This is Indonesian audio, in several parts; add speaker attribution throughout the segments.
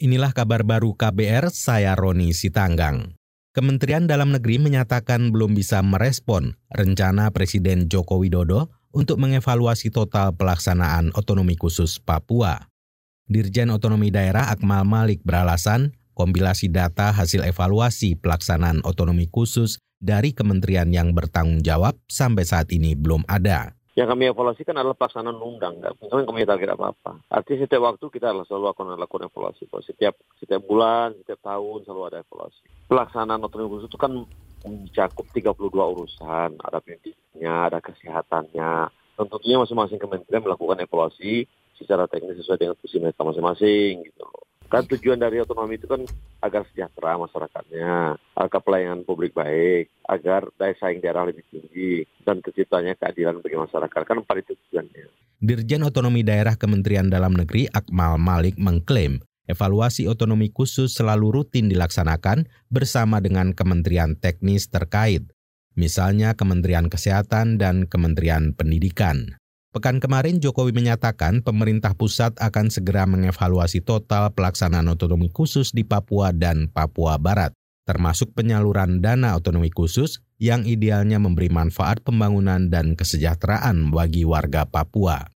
Speaker 1: Inilah kabar baru KBR, saya Roni Sitanggang. Kementerian Dalam Negeri menyatakan belum bisa merespon rencana Presiden Joko Widodo untuk mengevaluasi total pelaksanaan otonomi khusus Papua. Dirjen Otonomi Daerah Akmal Malik beralasan kompilasi data hasil evaluasi pelaksanaan otonomi khusus dari kementerian yang bertanggung jawab sampai saat ini belum ada.
Speaker 2: Yang kami evaluasikan adalah pelaksanaan undang, nggak kami kami target apa-apa. Artinya setiap waktu kita harus selalu akan melakukan evaluasi. Setiap setiap bulan, setiap tahun selalu ada evaluasi. Pelaksanaan otonomi khusus itu kan mencakup 32 urusan, ada pendidikannya, ada kesehatannya. Tentunya masing-masing kementerian melakukan evaluasi secara teknis sesuai dengan visi mereka masing-masing gitu. Kan tujuan dari otonomi itu kan agar sejahtera masyarakatnya, agar pelayanan publik baik, agar daya saing daerah lebih tinggi, dan terciptanya keadilan bagi masyarakat. Kan empat itu tujuannya.
Speaker 1: Dirjen Otonomi Daerah Kementerian Dalam Negeri Akmal Malik mengklaim evaluasi otonomi khusus selalu rutin dilaksanakan bersama dengan kementerian teknis terkait, misalnya Kementerian Kesehatan dan Kementerian Pendidikan. Pekan kemarin Jokowi menyatakan pemerintah pusat akan segera mengevaluasi total pelaksanaan otonomi khusus di Papua dan Papua Barat, termasuk penyaluran dana otonomi khusus yang idealnya memberi manfaat pembangunan dan kesejahteraan bagi warga Papua.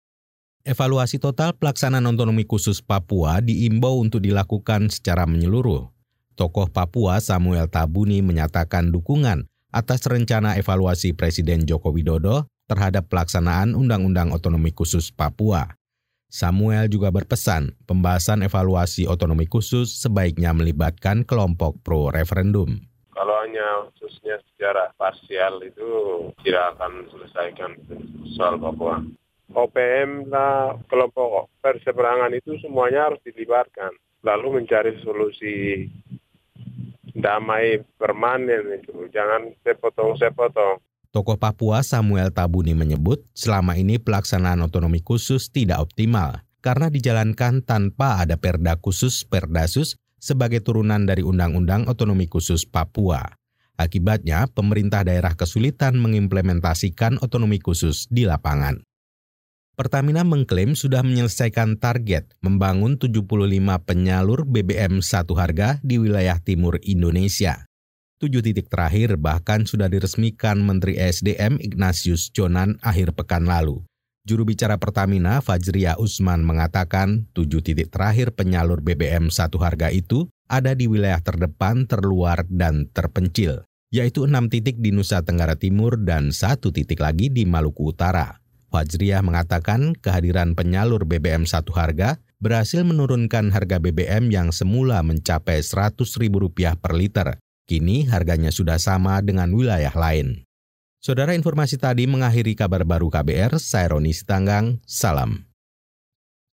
Speaker 1: Evaluasi total pelaksanaan otonomi khusus Papua diimbau untuk dilakukan secara menyeluruh. Tokoh Papua Samuel Tabuni menyatakan dukungan atas rencana evaluasi Presiden Joko Widodo terhadap pelaksanaan Undang-Undang Otonomi Khusus Papua. Samuel juga berpesan pembahasan evaluasi otonomi khusus sebaiknya melibatkan kelompok pro referendum.
Speaker 3: Kalau hanya khususnya secara parsial itu tidak akan selesaikan soal Papua. OPM lah kelompok perseberangan itu semuanya harus dilibatkan. Lalu mencari solusi damai permanen itu. Jangan sepotong-sepotong.
Speaker 1: Tokoh Papua Samuel Tabuni menyebut selama ini pelaksanaan otonomi khusus tidak optimal karena dijalankan tanpa ada perda khusus Perdasus sebagai turunan dari Undang-Undang Otonomi Khusus Papua. Akibatnya, pemerintah daerah kesulitan mengimplementasikan otonomi khusus di lapangan. Pertamina mengklaim sudah menyelesaikan target membangun 75 penyalur BBM satu harga di wilayah timur Indonesia. Tujuh titik terakhir bahkan sudah diresmikan Menteri SDM Ignatius Jonan akhir pekan lalu. Juru bicara Pertamina, Fajria Usman, mengatakan tujuh titik terakhir penyalur BBM satu harga itu ada di wilayah terdepan, terluar, dan terpencil, yaitu enam titik di Nusa Tenggara Timur dan satu titik lagi di Maluku Utara. Fajriah mengatakan kehadiran penyalur BBM satu harga berhasil menurunkan harga BBM yang semula mencapai Rp100.000 per liter Kini harganya sudah sama dengan wilayah lain. Saudara informasi tadi mengakhiri kabar baru KBR, saya Roni Sitanggang, salam.